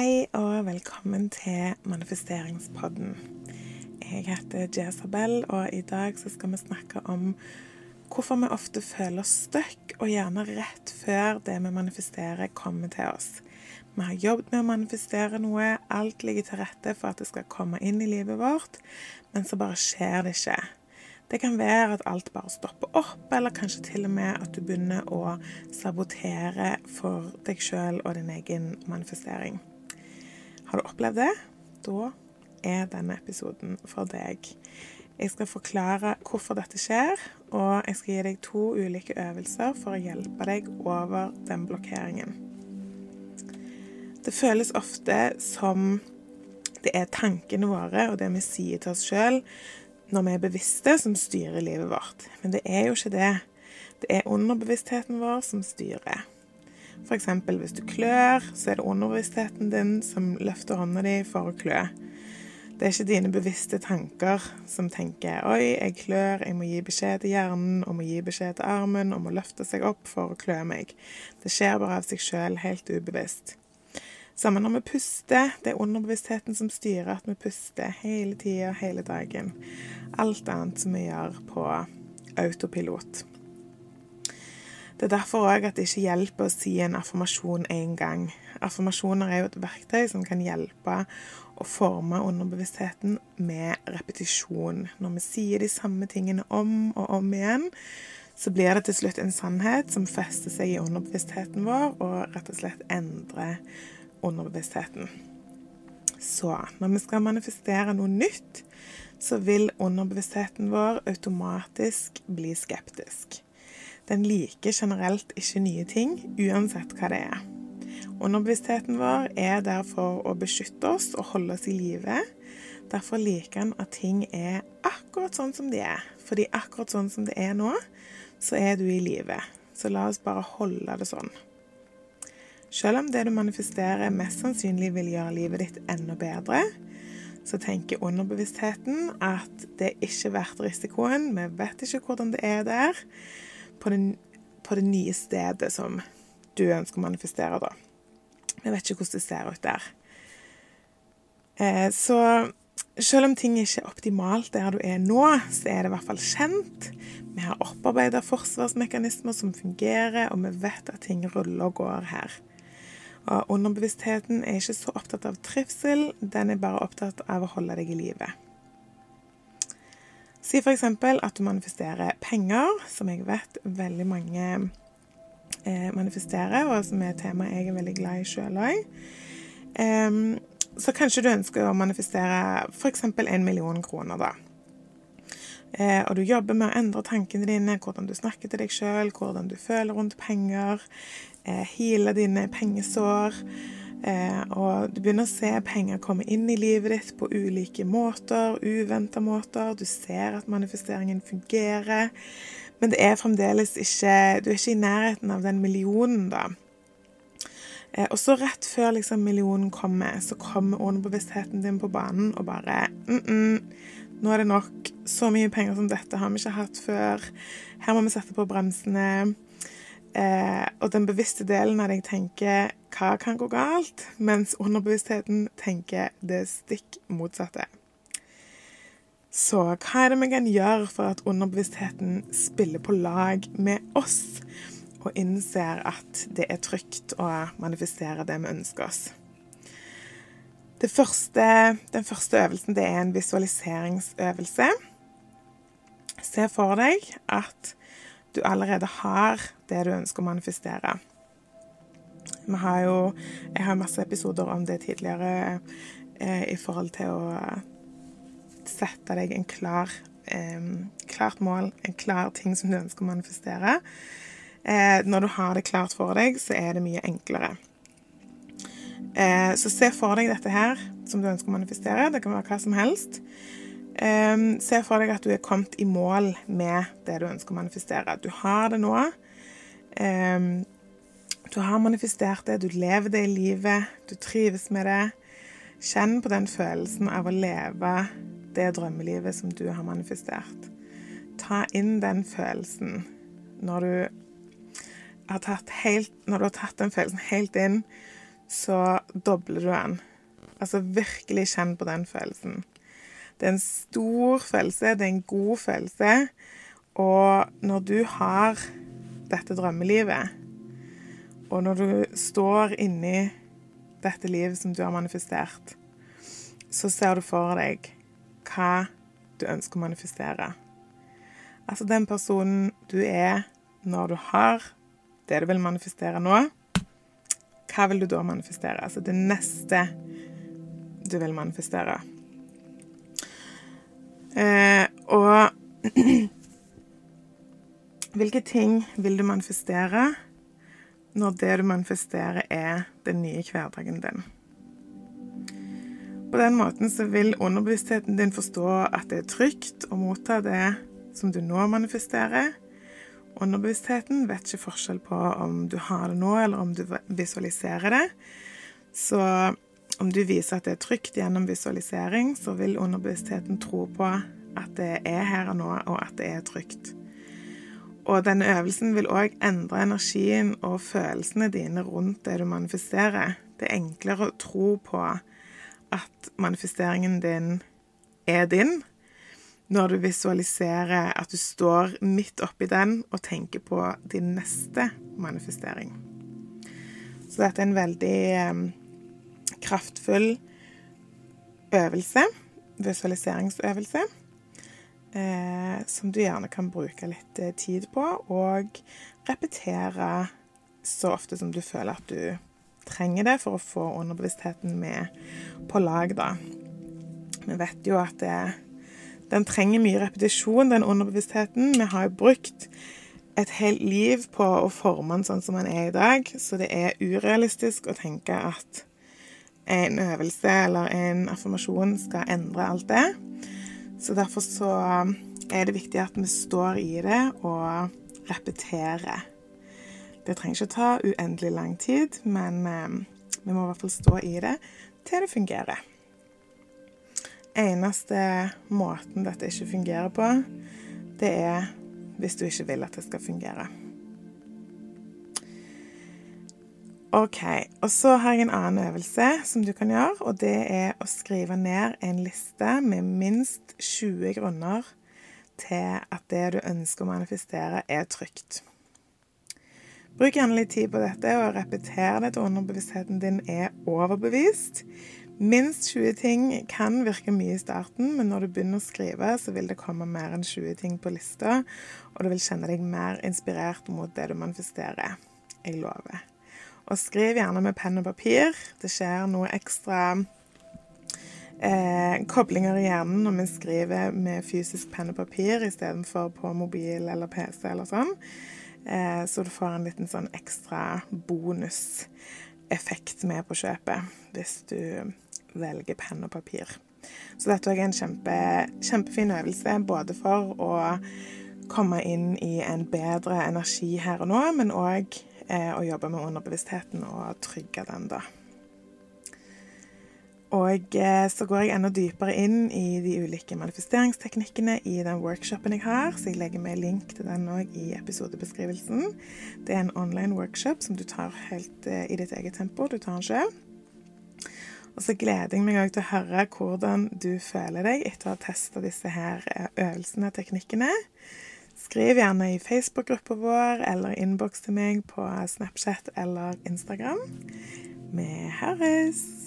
Hei og velkommen til manifesteringspodden. Jeg heter Jezabel, og i dag skal vi snakke om hvorfor vi ofte føler oss stuck, og gjerne rett før det vi manifesterer, kommer til oss. Vi har jobbet med å manifestere noe, alt ligger til rette for at det skal komme inn i livet vårt, men så bare skjer det ikke. Det kan være at alt bare stopper opp, eller kanskje til og med at du begynner å sabotere for deg sjøl og din egen manifestering. Har du opplevd det? Da er denne episoden for deg. Jeg skal forklare hvorfor dette skjer, og jeg skal gi deg to ulike øvelser for å hjelpe deg over den blokkeringen. Det føles ofte som det er tankene våre og det vi sier til oss sjøl når vi er bevisste, som styrer livet vårt. Men det er jo ikke det. Det er underbevisstheten vår som styrer. F.eks. hvis du klør, så er det underbevisstheten din som løfter hånda di for å klø. Det er ikke dine bevisste tanker som tenker 'oi, jeg klør, jeg må gi beskjed til hjernen', og må gi beskjed til armen, og må løfte seg opp for å klø meg'. Det skjer bare av seg sjøl, helt ubevisst. Sammen når vi puster. Det er underbevisstheten som styrer at vi puster hele tida, hele dagen. Alt annet som vi gjør på autopilot. Det er derfor òg at det ikke hjelper å si en affirmasjon én gang. Affirmasjoner er jo et verktøy som kan hjelpe å forme underbevisstheten med repetisjon. Når vi sier de samme tingene om og om igjen, så blir det til slutt en sannhet som fester seg i underbevisstheten vår og rett og slett endrer underbevisstheten. Så når vi skal manifestere noe nytt, så vil underbevisstheten vår automatisk bli skeptisk. Den liker generelt ikke nye ting, uansett hva det er. Underbevisstheten vår er der for å beskytte oss og holde oss i live. Derfor liker den at ting er akkurat sånn som de er. Fordi akkurat sånn som det er nå, så er du i live. Så la oss bare holde det sånn. Selv om det du manifesterer mest sannsynlig vil gjøre livet ditt enda bedre, så tenker underbevisstheten at det er ikke verdt risikoen. Vi vet ikke hvordan det er der på det, på det nye stedet som du ønsker å manifestere, da. Vi vet ikke hvordan det ser ut der. Eh, så selv om ting ikke er optimalt der du er nå, så er det i hvert fall kjent. Vi har opparbeida forsvarsmekanismer som fungerer, og vi vet at ting ruller og går her. Og underbevisstheten er ikke så opptatt av trivsel, den er bare opptatt av å holde deg i live. Si f.eks. at du manifesterer penger, som jeg vet veldig mange eh, manifesterer, og som er et tema jeg er veldig glad i sjøl òg. Eh, så kanskje du ønsker å manifestere f.eks. en million kroner, da. Eh, og du jobber med å endre tankene dine, hvordan du snakker til deg sjøl, hvordan du føler rundt penger, eh, heale dine pengesår. Eh, og du begynner å se penger komme inn i livet ditt på ulike måter, uventa måter. Du ser at manifesteringen fungerer. Men det er fremdeles ikke Du er ikke i nærheten av den millionen, da. Eh, og så rett før liksom millionen kommer, så kommer underbevisstheten din på banen og bare mm -mm, nå er det nok. Så mye penger som dette har vi ikke hatt før. Her må vi sette på bremsene. Eh, og den bevisste delen av deg tenker 'hva kan gå galt?', mens underbevisstheten tenker det stikk motsatte. Så hva er det vi kan gjøre for at underbevisstheten spiller på lag med oss, og innser at det er trygt å manifestere det vi ønsker oss? Første, den første øvelsen det er en visualiseringsøvelse. Se for deg at du allerede har det du ønsker å manifestere. Vi har jo Jeg har masse episoder om det tidligere eh, i forhold til å sette deg en klar, eh, klart mål, en klar ting som du ønsker å manifestere. Eh, når du har det klart for deg, så er det mye enklere. Eh, så se for deg dette her som du ønsker å manifestere. Det kan være hva som helst. Eh, se for deg at du er kommet i mål med det du ønsker å manifestere. Du har det nå. Du har manifestert det, du lever det i livet, du trives med det. Kjenn på den følelsen av å leve det drømmelivet som du har manifestert. Ta inn den følelsen når du har tatt, helt, når du har tatt den følelsen helt inn så dobler du den. Altså virkelig kjenn på den følelsen. Det er en stor følelse, det er en god følelse. Og når du har dette drømmelivet, og når du står inni dette livet som du har manifestert, så ser du for deg hva du ønsker å manifestere. Altså den personen du er når du har det du vil manifestere nå, hva vil du da manifestere? Altså det neste du vil manifestere. Eh, og hvilke ting vil du manifestere når det du manifesterer, er den nye hverdagen din? På den måten så vil underbevisstheten din forstå at det er trygt å motta det som du nå manifesterer. Underbevisstheten vet ikke forskjell på om du har det nå, eller om du visualiserer det. Så om du viser at det er trygt gjennom visualisering, så vil underbevisstheten tro på at det er her og nå, og at det er trygt. Og denne øvelsen vil òg endre energien og følelsene dine rundt det du manifesterer. Det er enklere å tro på at manifesteringen din er din, når du visualiserer at du står midt oppi den og tenker på din neste manifestering. Så dette er en veldig eh, kraftfull øvelse, visualiseringsøvelse, eh, som du gjerne kan bruke litt eh, tid på, og repetere så ofte som du føler at du trenger det for å få underbevisstheten med på lag, da. Vi vet jo at det, den trenger mye repetisjon, den underbevisstheten. Vi har jo brukt et helt liv på å forme den sånn som den er i dag, så det er urealistisk å tenke at en øvelse eller en affirmasjon skal endre alt det. Så derfor så er det viktig at vi står i det og repeterer. Det trenger ikke ta uendelig lang tid, men eh, vi må i hvert fall stå i det til det fungerer. Eneste måten dette ikke fungerer på, det er hvis du ikke vil at det skal fungere. OK. Og så har jeg en annen øvelse som du kan gjøre, og det er å skrive ned en liste med minst 20 grunner til at det du ønsker å manifestere, er trygt. Bruk gjerne litt tid på dette og repeter det til underbevisstheten din er overbevist. Minst 20 ting kan virke mye i starten, men når du begynner å skrive, så vil det komme mer enn 20 ting på lista, og du vil kjenne deg mer inspirert mot det du manifesterer. Jeg lover. Og skriv gjerne med penn og papir. Det skjer noe ekstra eh, koblinger i hjernen når vi skriver med fysisk penn og papir istedenfor på mobil eller PC eller sånn. Eh, så du får en liten sånn ekstra bonuseffekt med på kjøpet hvis du velger penn og papir. Så dette er en kjempe, kjempefin øvelse både for å komme inn i en bedre energi her og nå, men òg eh, å jobbe med underbevisstheten og trygge den, da. Og eh, så går jeg enda dypere inn i de ulike manifesteringsteknikkene i den workshopen jeg har, så jeg legger med link til den òg i episodebeskrivelsen. Det er en online workshop som du tar helt eh, i ditt eget tempo. Du tar den sjøl. Og så gleder jeg meg òg til å høre hvordan du føler deg etter å ha testa disse her eh, øvelsene og teknikkene. Skriv gjerne i Facebook-gruppa vår eller innboks til meg på Snapchat eller Instagram. Vi høres!